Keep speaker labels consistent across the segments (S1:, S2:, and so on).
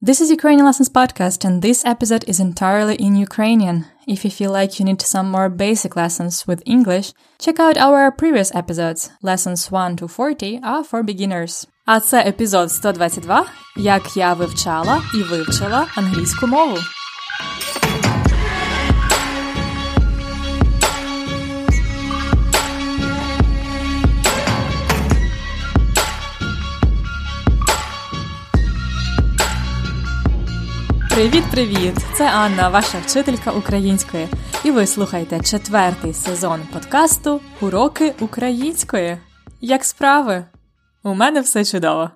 S1: This is Ukrainian Lessons Podcast, and this episode is entirely in Ukrainian. If you feel like you need some more basic lessons with English, check out our previous episodes. Lessons 1 to 40 are for beginners. А це епізод 122, як я вивчала і вивчила англійську мову. Привіт-привіт! Це Анна, ваша вчителька української, і ви слухаєте четвертий сезон подкасту Уроки української. Як справи? У мене все чудово.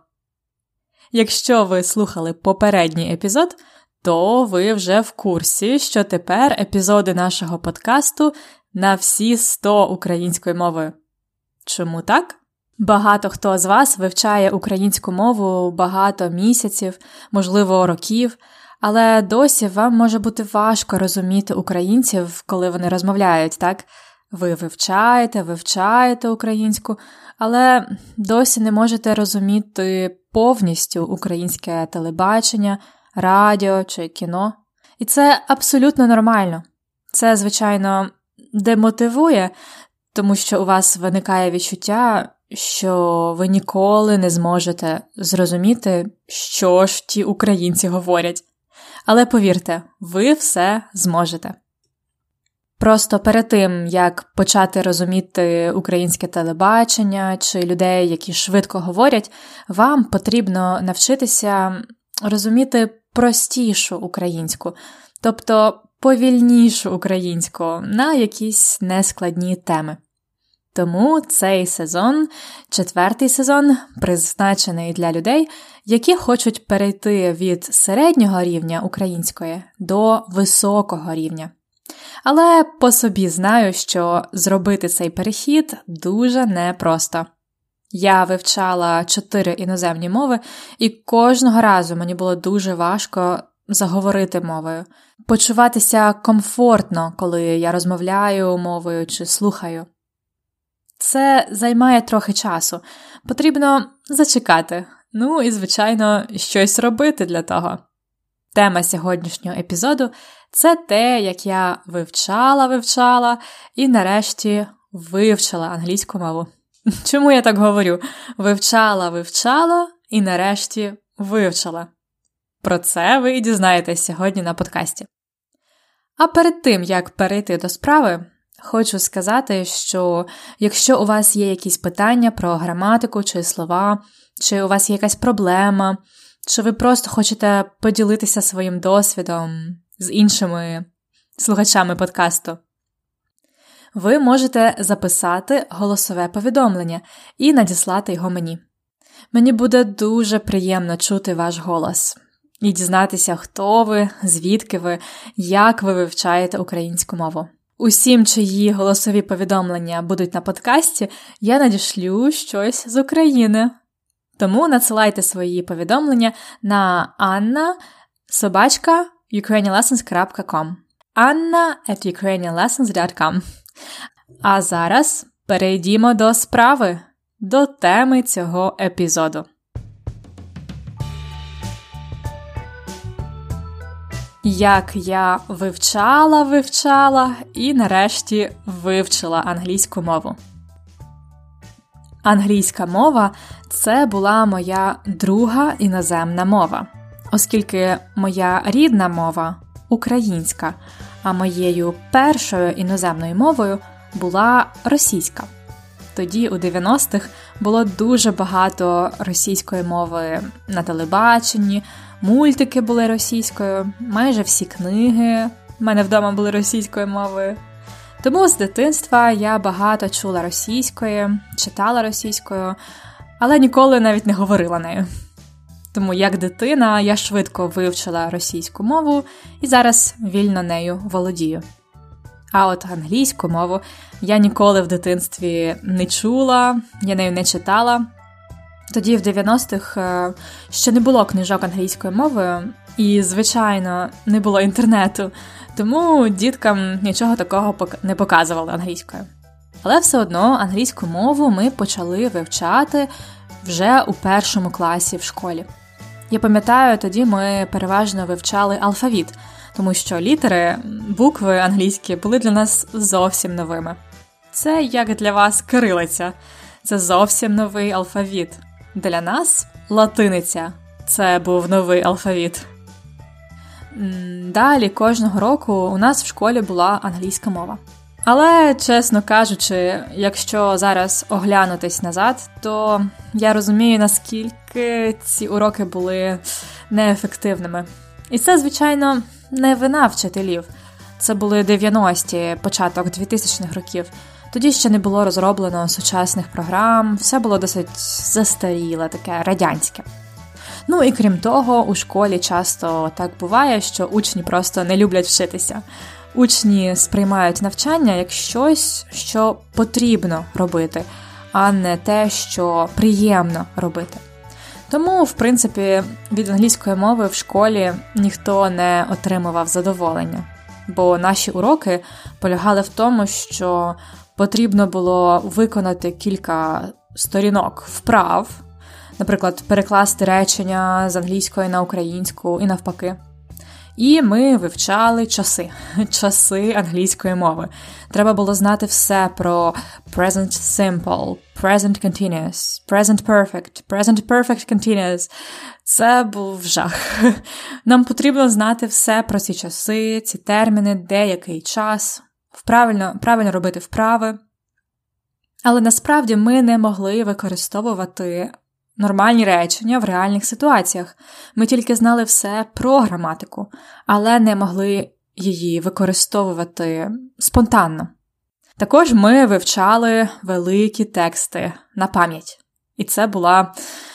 S1: Якщо ви слухали попередній епізод, то ви вже в курсі, що тепер епізоди нашого подкасту на всі 100 українською мовою. Чому так? Багато хто з вас вивчає українську мову багато місяців, можливо, років. Але досі вам може бути важко розуміти українців, коли вони розмовляють, так? Ви вивчаєте, вивчаєте українську, але досі не можете розуміти повністю українське телебачення, радіо чи кіно. І це абсолютно нормально. Це, звичайно, демотивує, тому що у вас виникає відчуття, що ви ніколи не зможете зрозуміти, що ж ті українці говорять. Але повірте, ви все зможете. Просто перед тим, як почати розуміти українське телебачення чи людей, які швидко говорять, вам потрібно навчитися розуміти простішу українську, тобто повільнішу українську на якісь нескладні теми. Тому цей сезон, четвертий сезон, призначений для людей, які хочуть перейти від середнього рівня української до високого рівня. Але по собі знаю, що зробити цей перехід дуже непросто. Я вивчала чотири іноземні мови, і кожного разу мені було дуже важко заговорити мовою, почуватися комфортно, коли я розмовляю мовою чи слухаю. Це займає трохи часу. Потрібно зачекати, ну і, звичайно, щось робити для того. Тема сьогоднішнього епізоду це те, як я вивчала, вивчала і нарешті вивчила англійську мову. Чому я так говорю? Вивчала, вивчала і нарешті вивчила. Про це ви і дізнаєтесь сьогодні на подкасті. А перед тим, як перейти до справи, Хочу сказати, що якщо у вас є якісь питання про граматику чи слова, чи у вас є якась проблема, чи ви просто хочете поділитися своїм досвідом з іншими слухачами подкасту, ви можете записати голосове повідомлення і надіслати його мені. Мені буде дуже приємно чути ваш голос і дізнатися, хто ви, звідки ви, як ви вивчаєте українську мову. Усім, чиї голосові повідомлення будуть на подкасті, я надішлю щось з України. Тому надсилайте свої повідомлення на Anna собачка ukrainianlessons.com Anna at ukrainianlessons.com А зараз перейдімо до справи, до теми цього епізоду. Як я вивчала, вивчала і нарешті вивчила англійську мову. Англійська мова це була моя друга іноземна мова, оскільки моя рідна мова українська, а моєю першою іноземною мовою була російська. Тоді, у 90-х, було дуже багато російської мови на телебаченні, мультики були російською, майже всі книги в мене вдома були російською мовою. Тому з дитинства я багато чула російської, читала російською, але ніколи навіть не говорила нею. Тому як дитина я швидко вивчила російську мову і зараз вільно нею володію. А от англійську мову я ніколи в дитинстві не чула, я нею не читала. Тоді, в 90-х, е, ще не було книжок англійською мовою, і, звичайно, не було інтернету, тому діткам нічого такого не показували англійською. Але все одно англійську мову ми почали вивчати вже у першому класі в школі. Я пам'ятаю, тоді ми переважно вивчали алфавіт, тому що літери, букви англійські були для нас зовсім новими. Це як для вас кирилиця, це зовсім новий алфавіт. Для нас латиниця це був новий алфавіт. Далі кожного року у нас в школі була англійська мова. Але, чесно кажучи, якщо зараз оглянутись назад, то я розумію, наскільки ці уроки були неефективними. І це, звичайно, не вина вчителів. Це були 90-ті, початок 2000-х років. Тоді ще не було розроблено сучасних програм, все було досить застаріле, таке радянське. Ну і крім того, у школі часто так буває, що учні просто не люблять вчитися. Учні сприймають навчання як щось, що потрібно робити, а не те, що приємно робити. Тому, в принципі, від англійської мови в школі ніхто не отримував задоволення, бо наші уроки полягали в тому, що потрібно було виконати кілька сторінок вправ, наприклад, перекласти речення з англійської на українську і навпаки. І ми вивчали часи, часи англійської мови. Треба було знати все про present simple, present continuous, present perfect, present perfect continuous. Це був жах. Нам потрібно знати все про ці часи, ці терміни, деякий час, правильно, правильно робити вправи. Але насправді ми не могли використовувати нормальні речення в реальних ситуаціях. Ми тільки знали все про граматику, але не могли її використовувати спонтанно. Також ми вивчали великі тексти на пам'ять, і це була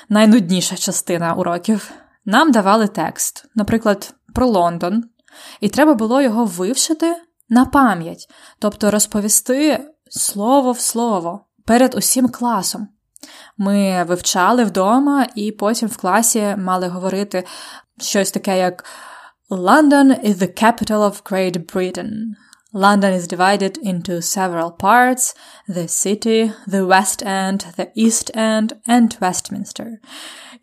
S1: найнудніша частина уроків. Нам давали текст, наприклад, про Лондон, і треба було його вивчити на пам'ять, тобто розповісти слово в слово перед усім класом. Ми вивчали вдома, і потім в класі мали говорити щось таке, як London is the capital of Great Britain. London is divided into several parts the city, the West End, the East End and Westminster.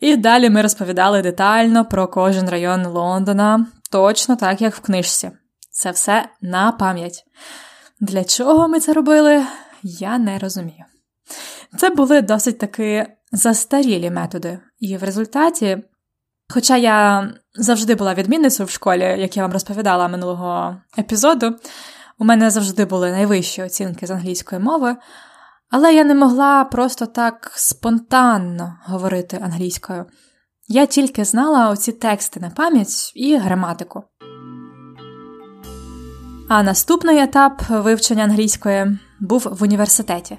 S1: І далі ми розповідали детально про кожен район Лондона, точно так, як в книжці. Це все на пам'ять. Для чого ми це робили, я не розумію. Це були досить таки застарілі методи, і в результаті, хоча я завжди була відмінницею в школі, як я вам розповідала минулого епізоду, у мене завжди були найвищі оцінки з англійської мови, але я не могла просто так спонтанно говорити англійською. Я тільки знала оці тексти на пам'ять і граматику. А наступний етап вивчення англійської був в університеті.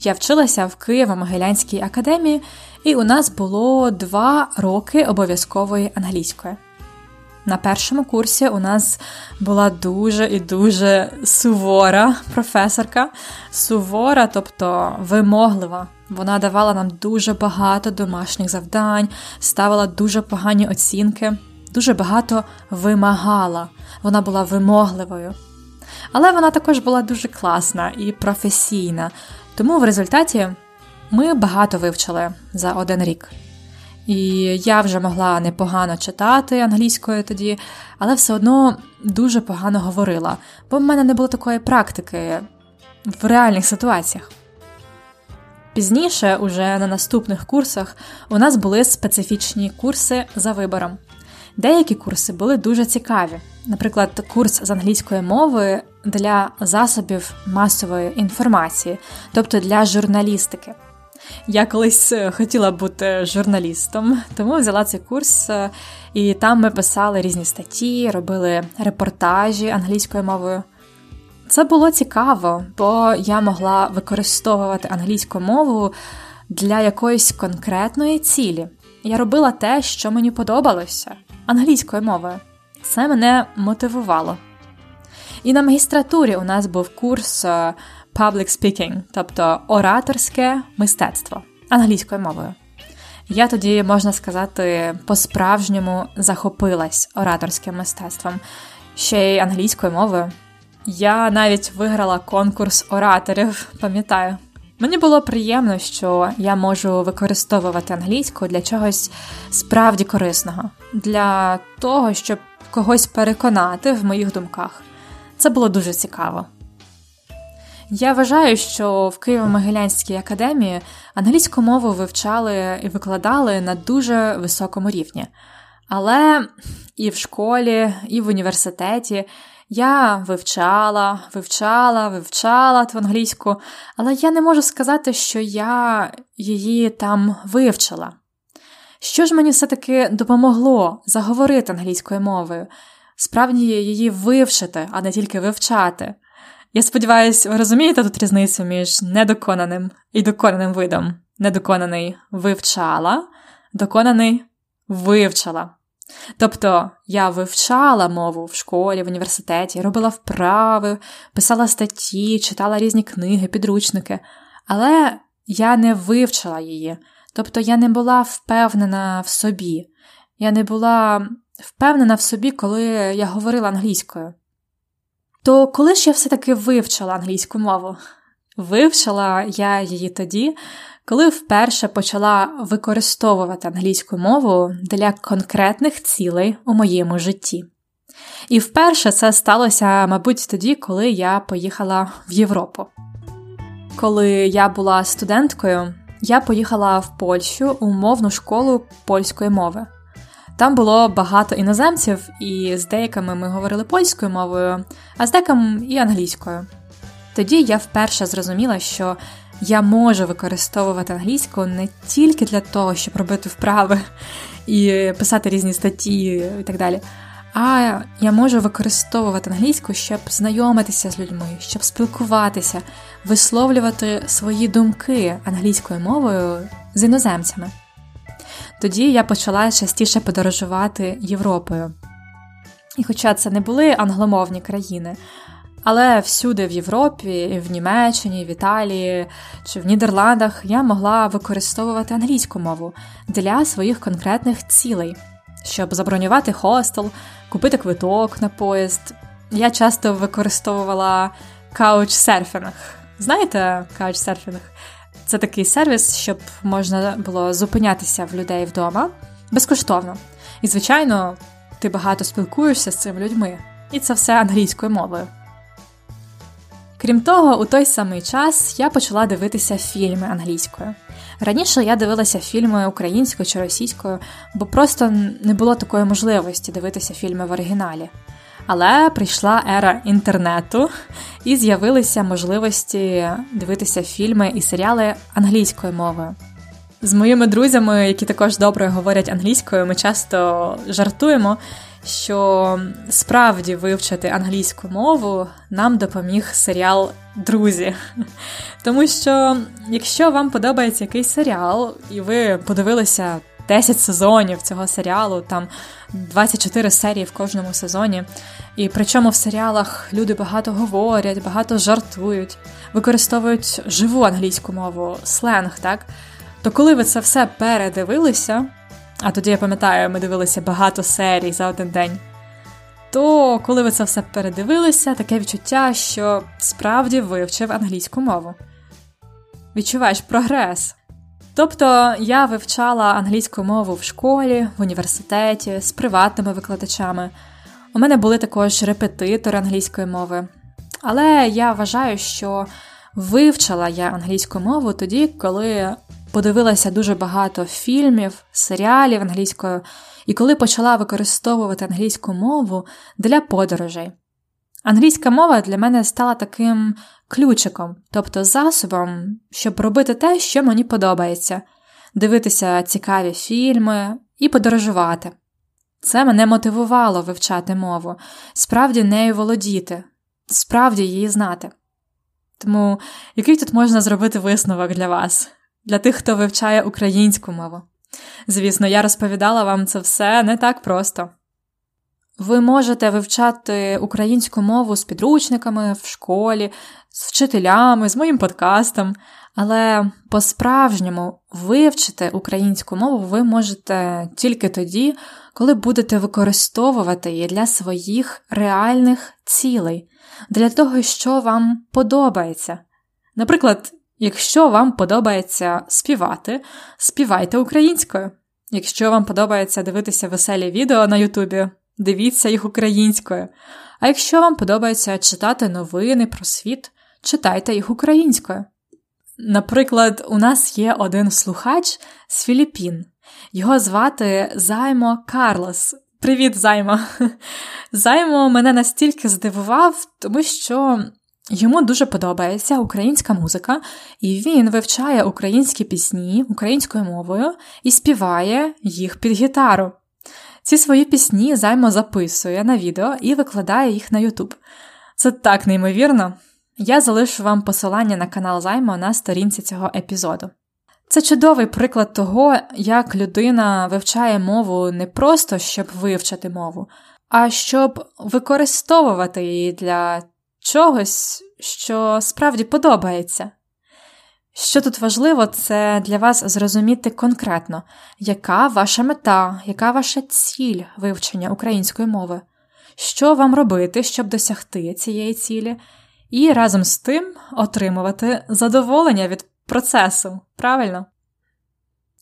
S1: Я вчилася в Києво-Могилянській академії, і у нас було два роки обов'язкової англійської. На першому курсі у нас була дуже і дуже сувора професорка. Сувора, тобто вимоглива. Вона давала нам дуже багато домашніх завдань, ставила дуже погані оцінки, дуже багато вимагала. Вона була вимогливою. Але вона також була дуже класна і професійна, тому в результаті ми багато вивчили за один рік. І я вже могла непогано читати англійською тоді, але все одно дуже погано говорила, бо в мене не було такої практики в реальних ситуаціях. Пізніше, уже на наступних курсах, у нас були специфічні курси за вибором. Деякі курси були дуже цікаві. Наприклад, курс з англійської мови для засобів масової інформації, тобто для журналістики. Я колись е, хотіла бути журналістом, тому взяла цей курс, е, і там ми писали різні статті, робили репортажі англійською мовою. Це було цікаво, бо я могла використовувати англійську мову для якоїсь конкретної цілі. Я робила те, що мені подобалося англійською мовою. Це мене мотивувало. І на магістратурі у нас був курс е, Public Speaking, тобто ораторське мистецтво англійською мовою. Я тоді, можна сказати, по-справжньому захопилась ораторським мистецтвом, ще й англійською мовою. Я навіть виграла конкурс ораторів, пам'ятаю. Мені було приємно, що я можу використовувати англійську для чогось справді корисного, для того, щоб когось переконати в моїх думках. Це було дуже цікаво. Я вважаю, що в Києво-Могилянській академії англійську мову вивчали і викладали на дуже високому рівні. Але і в школі, і в університеті я вивчала, вивчала, вивчала ту англійську, але я не можу сказати, що я її там вивчила. Що ж мені все-таки допомогло заговорити англійською мовою, справді її вивчити, а не тільки вивчати? Я сподіваюся, ви розумієте тут різницю між недоконаним і доконаним видом. Недоконаний вивчала, доконаний вивчала. Тобто я вивчала мову в школі, в університеті, робила вправи, писала статті, читала різні книги, підручники, але я не вивчила її, тобто я не була впевнена в собі. Я не була впевнена в собі, коли я говорила англійською. То коли ж я все-таки вивчила англійську мову? Вивчила я її тоді, коли вперше почала використовувати англійську мову для конкретних цілей у моєму житті. І вперше це сталося, мабуть, тоді, коли я поїхала в Європу. Коли я була студенткою, я поїхала в Польщу у мовну школу польської мови. Там було багато іноземців, і з деякими ми говорили польською мовою, а з деякими і англійською. Тоді я вперше зрозуміла, що я можу використовувати англійську не тільки для того, щоб робити вправи і писати різні статті і так далі. А я можу використовувати англійську, щоб знайомитися з людьми, щоб спілкуватися, висловлювати свої думки англійською мовою з іноземцями. Тоді я почала частіше подорожувати Європою. І хоча це не були англомовні країни, але всюди в Європі, в Німеччині, в Італії чи в Нідерландах я могла використовувати англійську мову для своїх конкретних цілей, щоб забронювати хостел, купити квиток на поїзд. Я часто використовувала каучсерфінг. Знаєте, каучсерфінг? Це такий сервіс, щоб можна було зупинятися в людей вдома безкоштовно. І, звичайно, ти багато спілкуєшся з цими людьми, і це все англійською мовою. Крім того, у той самий час я почала дивитися фільми англійською. Раніше я дивилася фільми українською чи російською, бо просто не було такої можливості дивитися фільми в оригіналі. Але прийшла ера інтернету, і з'явилися можливості дивитися фільми і серіали англійською мовою. З моїми друзями, які також добре говорять англійською, ми часто жартуємо, що справді вивчити англійську мову нам допоміг серіал Друзі. Тому що, якщо вам подобається якийсь серіал, і ви подивилися 10 сезонів цього серіалу, там 24 серії в кожному сезоні. І причому в серіалах люди багато говорять, багато жартують, використовують живу англійську мову, сленг, так? То коли ви це все передивилися, а тоді я пам'ятаю, ми дивилися багато серій за один день. То коли ви це все передивилися, таке відчуття, що справді вивчив англійську мову. Відчуваєш прогрес. Тобто я вивчала англійську мову в школі, в університеті з приватними викладачами. У мене були також репетитори англійської мови. Але я вважаю, що вивчила я англійську мову тоді, коли подивилася дуже багато фільмів, серіалів англійською, і коли почала використовувати англійську мову для подорожей. Англійська мова для мене стала таким ключиком, тобто засобом, щоб робити те, що мені подобається, дивитися цікаві фільми і подорожувати. Це мене мотивувало вивчати мову, справді нею володіти, справді її знати. Тому який тут можна зробити висновок для вас, для тих, хто вивчає українську мову? Звісно, я розповідала вам це все не так просто. Ви можете вивчати українську мову з підручниками в школі, з вчителями, з моїм подкастом, але по-справжньому вивчити українську мову ви можете тільки тоді, коли будете використовувати її для своїх реальних цілей, для того, що вам подобається. Наприклад, Якщо вам подобається співати, співайте українською. Якщо вам подобається дивитися веселі відео на Ютубі, дивіться їх українською. А якщо вам подобається читати новини про світ, читайте їх українською. Наприклад, у нас є один слухач з Філіппін. Його звати Займо Карлос. Привіт, Займо! Займо мене настільки здивував, тому що йому дуже подобається українська музика, і він вивчає українські пісні українською мовою і співає їх під гітару. Ці свої пісні Займо записує на відео і викладає їх на YouTube. Це так неймовірно. Я залишу вам посилання на канал Займо на сторінці цього епізоду. Це чудовий приклад того, як людина вивчає мову не просто щоб вивчити мову, а щоб використовувати її для чогось, що справді подобається. Що тут важливо, це для вас зрозуміти конкретно, яка ваша мета, яка ваша ціль вивчення української мови, що вам робити, щоб досягти цієї цілі, і разом з тим отримувати задоволення від процесу, правильно?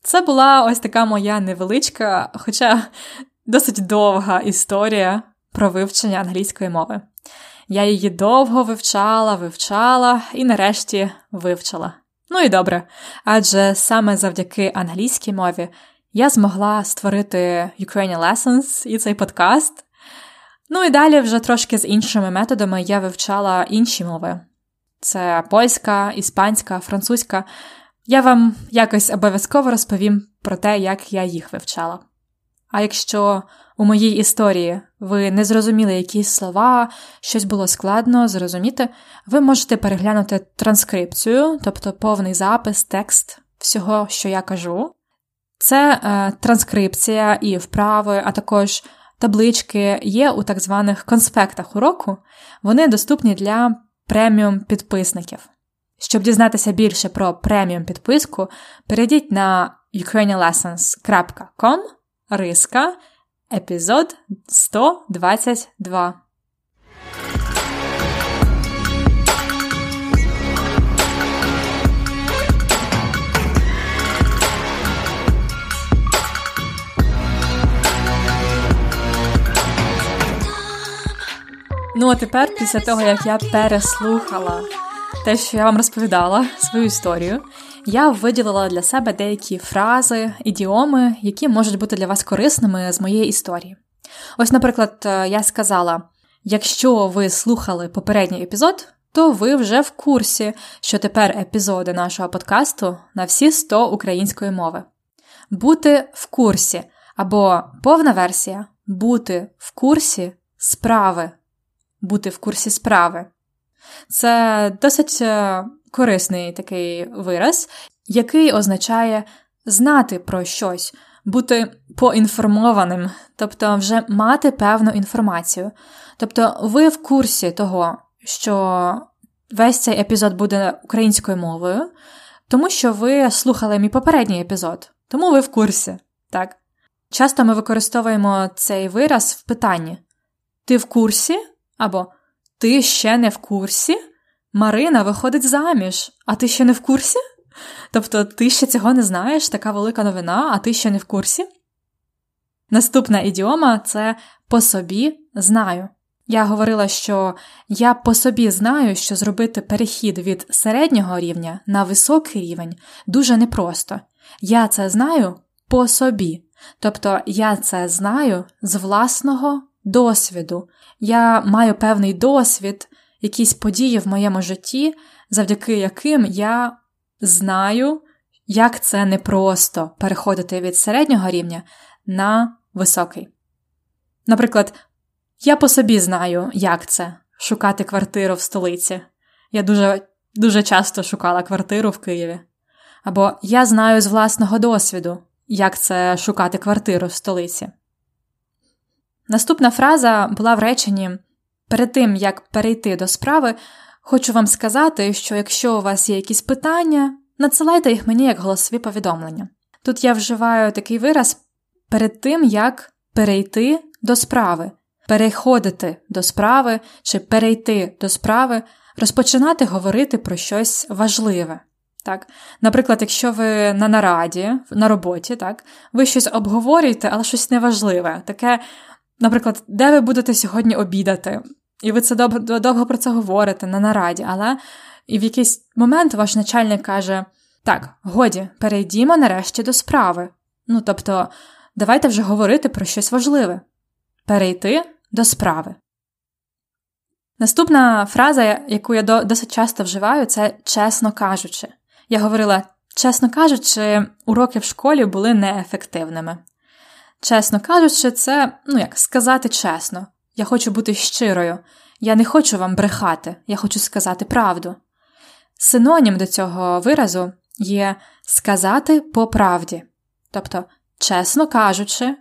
S1: Це була ось така моя невеличка, хоча досить довга історія про вивчення англійської мови. Я її довго вивчала, вивчала і нарешті вивчила. Ну і добре, адже саме завдяки англійській мові я змогла створити Ukrainian Lessons і цей подкаст. Ну і далі вже трошки з іншими методами я вивчала інші мови. Це польська, іспанська, французька. Я вам якось обов'язково розповім про те, як я їх вивчала. А якщо у моїй історії ви не зрозуміли якісь слова, щось було складно зрозуміти, ви можете переглянути транскрипцію, тобто повний запис, текст всього, що я кажу. Це е, транскрипція і вправи, а також таблички є у так званих конспектах уроку. Вони доступні для преміум підписників. Щоб дізнатися більше про преміум підписку, перейдіть на ukrainianlessons.com риска епізод 122. Ну, а тепер, після того, як я переслухала те, що я вам розповідала, свою історію, я виділила для себе деякі фрази, ідіоми, які можуть бути для вас корисними з моєї історії. Ось, наприклад, е, я сказала: якщо ви слухали попередній епізод, то ви вже в курсі, що тепер епізоди нашого подкасту на всі 100 української мови. Бути в курсі або повна версія бути в курсі справи. Бути в курсі справи. Це досить е, корисний такий вираз, який означає знати про щось, бути поінформованим, тобто вже мати певну інформацію. Тобто, ви в курсі того, що весь цей епізод буде українською мовою, тому що ви слухали мій попередній епізод, тому ви в курсі, так? Часто ми використовуємо цей вираз в питанні: Ти в курсі? або Ти ще не в курсі? Марина виходить заміж, а ти ще не в курсі? Тобто ти ще цього не знаєш, така велика новина, а ти ще не в курсі? Наступна ідіома це по собі знаю. Я говорила, що я по собі знаю, що зробити перехід від середнього рівня на високий рівень дуже непросто. Я це знаю по собі. Тобто я це знаю з власного досвіду. Я маю певний досвід, якісь події в моєму житті, завдяки яким я знаю, як це непросто переходити від середнього рівня на високий. Наприклад, я по собі знаю, як це шукати квартиру в столиці. Я дуже, дуже часто шукала квартиру в Києві. Або я знаю з власного досвіду, як це шукати квартиру в столиці. Наступна фраза була в реченні Перед тим, як перейти до справи, хочу вам сказати, що якщо у вас є якісь питання, надсилайте їх мені як голосові повідомлення. Тут я вживаю такий вираз перед тим, як перейти до справи, переходити до справи чи перейти до справи, розпочинати говорити про щось важливе. Так? Наприклад, якщо ви на нараді, на роботі, так, ви щось обговорюєте, але щось неважливе. Таке, наприклад, де ви будете сьогодні обідати, і ви це довго, довго про це говорите на нараді, але і в якийсь момент ваш начальник каже: Так, годі, перейдімо нарешті до справи. Ну, тобто, давайте вже говорити про щось важливе. Перейти до справи. Наступна фраза, яку я досить часто вживаю, це чесно кажучи. Я говорила, чесно кажучи, уроки в школі були неефективними. Чесно кажучи, це, ну як, сказати чесно. Я хочу бути щирою. Я не хочу вам брехати, я хочу сказати правду. Синонім до цього виразу є сказати по правді. Тобто, чесно кажучи,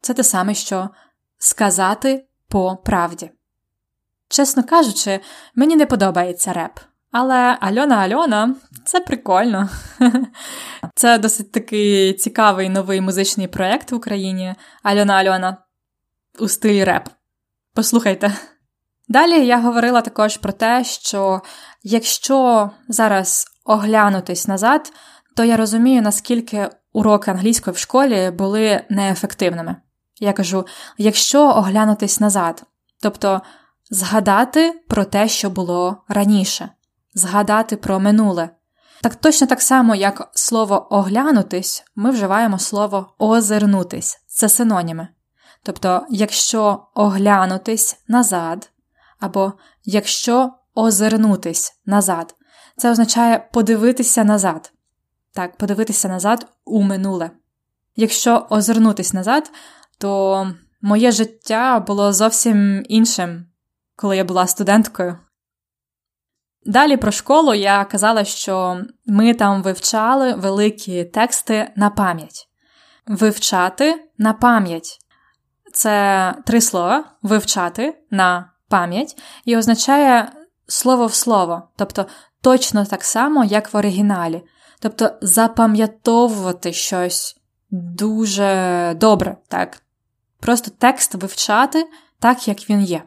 S1: це те саме, що сказати по правді. Чесно кажучи, мені не подобається реп. Але Альона Альона це прикольно. Це досить такий цікавий новий музичний проєкт в Україні Альона Альона у стилі реп. Послухайте. Далі я говорила також про те, що якщо зараз оглянутись назад, то я розумію, наскільки уроки англійської в школі були неефективними. Я кажу, якщо оглянутись назад, тобто згадати про те, що було раніше, згадати про минуле. Так точно так само, як слово оглянутись, ми вживаємо слово озирнутись це синоніми. Тобто, якщо оглянутись назад, або якщо озирнутись назад, це означає подивитися назад. Так, подивитися назад у минуле. Якщо озирнутись назад, то моє життя було зовсім іншим, коли я була студенткою. Далі про школу я казала, що ми там вивчали великі тексти на пам'ять. Вивчати на пам'ять це три слова вивчати на пам'ять і означає слово в слово, тобто точно так само, як в оригіналі. Тобто запам'ятовувати щось дуже добре, так? Просто текст вивчати так, як він є.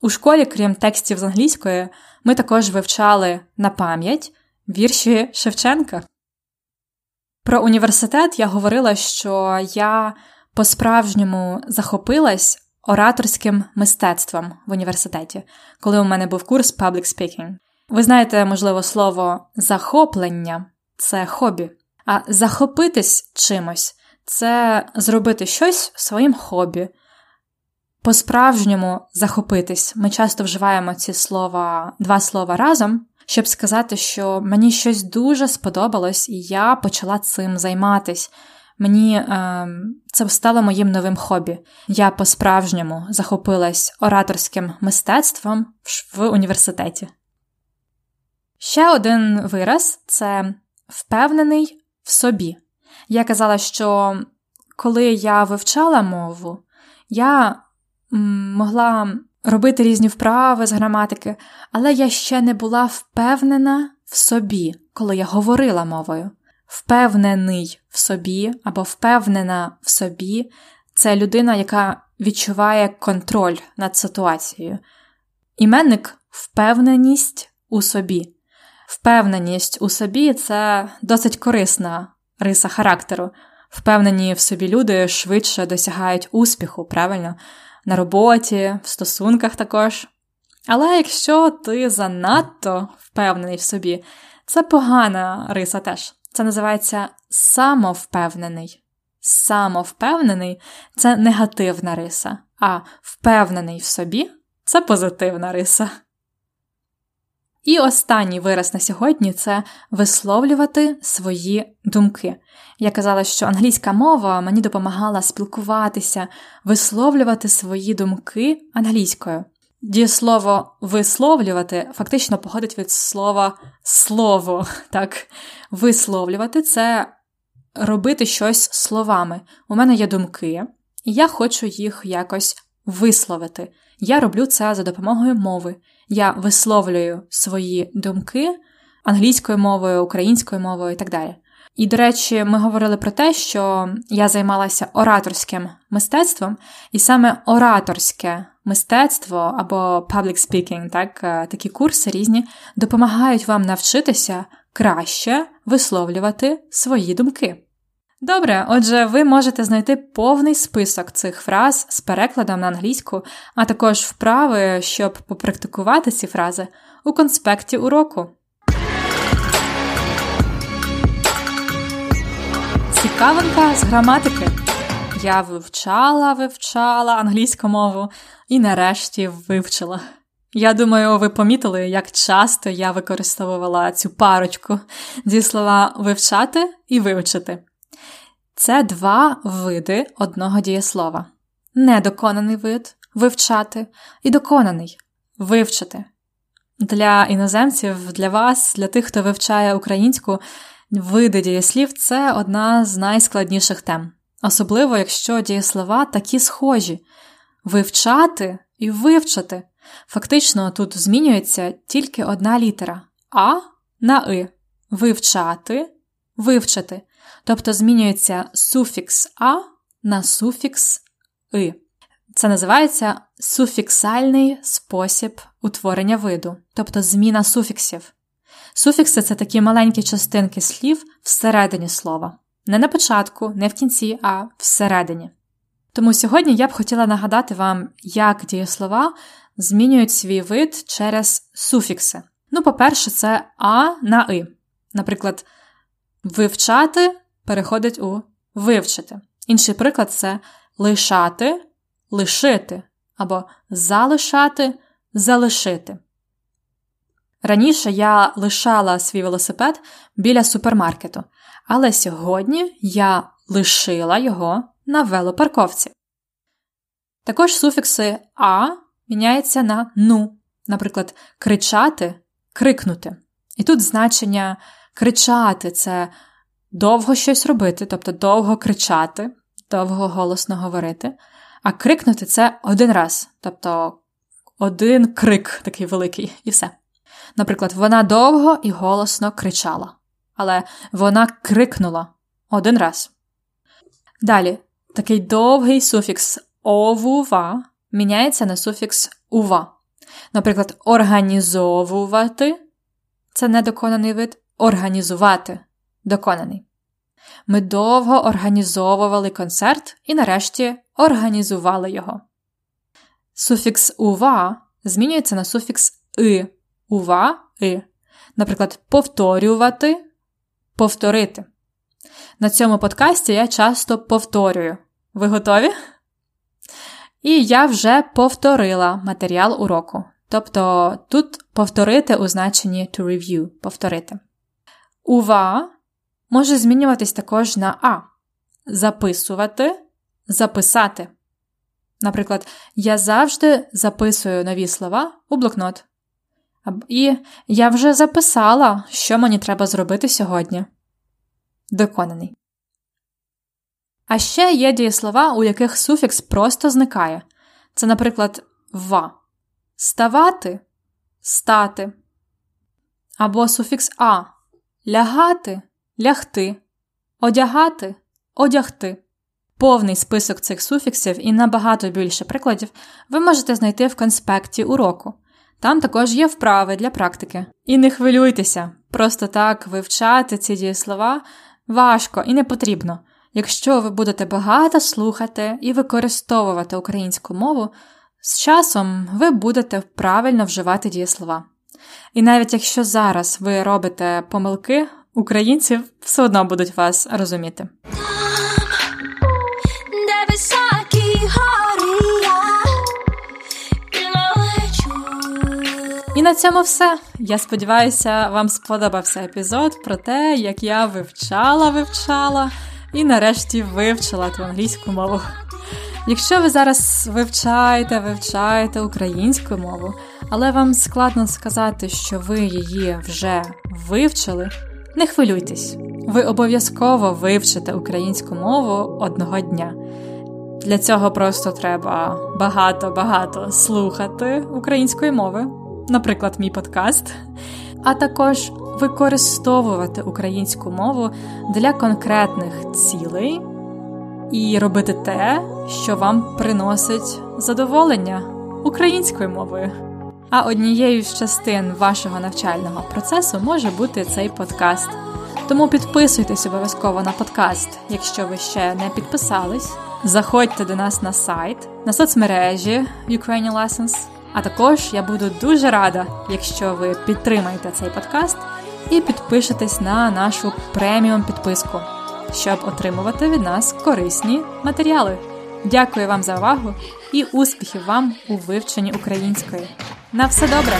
S1: У школі, крім текстів з англійської, ми також вивчали на пам'ять вірші Шевченка. Про університет я говорила, що я по-справжньому захопилась ораторським мистецтвом в університеті, коли у мене був курс Public Speaking. Ви знаєте, можливо, слово захоплення це хобі, а захопитись чимось це зробити щось своїм хобі. По-справжньому захопитись. Ми часто вживаємо ці слова, два слова разом, щоб сказати, що мені щось дуже сподобалось, і я почала цим займатись. Мені е, це стало моїм новим хобі. Я по-справжньому захопилась ораторським мистецтвом в університеті. Ще один вираз це впевнений в собі. Я казала, що коли я вивчала мову, я могла робити різні вправи з граматики, але я ще не була впевнена в собі, коли я говорила мовою. Впевнений в собі або впевнена в собі це людина, яка відчуває контроль над ситуацією. Іменник впевненість у собі. Впевненість у собі це досить корисна риса характеру. Впевнені в собі люди швидше досягають успіху, правильно? На роботі, в стосунках також. Але якщо ти занадто впевнений в собі, це погана риса теж. Це називається самовпевнений. Самовпевнений це негативна риса, а впевнений в собі це позитивна риса. І останній вираз на сьогодні це висловлювати свої думки. Я казала, що англійська мова мені допомагала спілкуватися, висловлювати свої думки англійською. Дієслово висловлювати фактично походить від слова слово. Так? Висловлювати це робити щось словами. У мене є думки, і я хочу їх якось висловити. Я роблю це за допомогою мови. Я висловлюю свої думки англійською мовою, українською мовою і так далі. І, до речі, ми говорили про те, що я займалася ораторським мистецтвом, і саме ораторське мистецтво або public speaking, так, е, такі курси різні допомагають вам навчитися краще висловлювати свої думки. Добре, отже, ви можете знайти повний список цих фраз з перекладом на англійську, а також вправи, щоб попрактикувати ці фрази у конспекті уроку. Цікавинка з граматики. Я вивчала, вивчала англійську мову і нарешті вивчила. Я думаю, ви помітили, як часто я використовувала цю парочку зі слова вивчати і вивчити. Це два види одного дієслова. Недоконаний вид вивчати і доконаний вивчити. Для іноземців, для вас, для тих, хто вивчає українську, види дієслів це одна з найскладніших тем. Особливо, якщо дієслова такі схожі. Вивчати і вивчити. Фактично, тут змінюється тільки одна літера А на И. Вивчати, вивчити. Тобто змінюється суфікс А на суфікс И. Це називається суфіксальний спосіб утворення виду, тобто зміна суфіксів. Суфікси це такі маленькі частинки слів всередині слова. Не на початку, не в кінці, а всередині. Тому сьогодні я б хотіла нагадати вам, як дієслова змінюють свій вид через суфікси. Ну, по-перше, це А на И. Наприклад, вивчати переходить у вивчити. Інший приклад це лишати, лишити або залишати, залишити. Раніше я лишала свій велосипед біля супермаркету, але сьогодні я лишила його на велопарковці. Також суфікси а міняються на ну, наприклад, кричати, крикнути. І тут значення кричати це довго щось робити, тобто довго кричати, довго голосно говорити, а крикнути це один раз, тобто один крик такий великий, і все. Наприклад, вона довго і голосно кричала, але вона крикнула один раз. Далі такий довгий суфікс овува міняється на суфікс ува. Наприклад, організовувати це недоконаний вид, організувати доконаний. Ми довго організовували концерт і нарешті організували його. Суфікс ува змінюється на суфікс и, ува и. Наприклад, повторювати, повторити. На цьому подкасті я часто повторюю. Ви готові? І я вже повторила матеріал уроку. Тобто тут повторити у значенні to review повторити. Ува може змінюватись також на А. Записувати, записати. Наприклад, я завжди записую нові слова у блокнот. І я вже записала, що мені треба зробити сьогодні. Доконаний. А ще є дієслова, у яких суфікс просто зникає. Це, наприклад, ва. Ставати стати. Або суфікс а лягати лягти, одягати одягти. Повний список цих суфіксів і набагато більше прикладів ви можете знайти в конспекті уроку. Там також є вправи для практики. І не хвилюйтеся, просто так вивчати ці дієслова важко і не потрібно. Якщо ви будете багато слухати і використовувати українську мову, з часом ви будете правильно вживати дієслова. І навіть якщо зараз ви робите помилки, українці все одно будуть вас розуміти. На цьому все. Я сподіваюся, вам сподобався епізод про те, як я вивчала, вивчала і нарешті вивчила ту англійську мову. Якщо ви зараз вивчаєте, вивчаєте українську мову, але вам складно сказати, що ви її вже вивчили, не хвилюйтесь, ви обов'язково вивчите українську мову одного дня. Для цього просто треба багато-багато слухати української мови, наприклад, мій подкаст, а також використовувати українську мову для конкретних цілей і робити те, що вам приносить задоволення українською мовою. А однією з частин вашого навчального процесу може бути цей подкаст. Тому підписуйтесь обов'язково на подкаст, якщо ви ще не підписались. Заходьте до нас на сайт, на соцмережі Ukrainian Lessons. А також я буду дуже рада, якщо ви підтримаєте цей подкаст і підпишетесь на нашу преміум підписку, щоб отримувати від нас корисні матеріали. Дякую вам за увагу і успіхів вам у вивченні української. На все добре!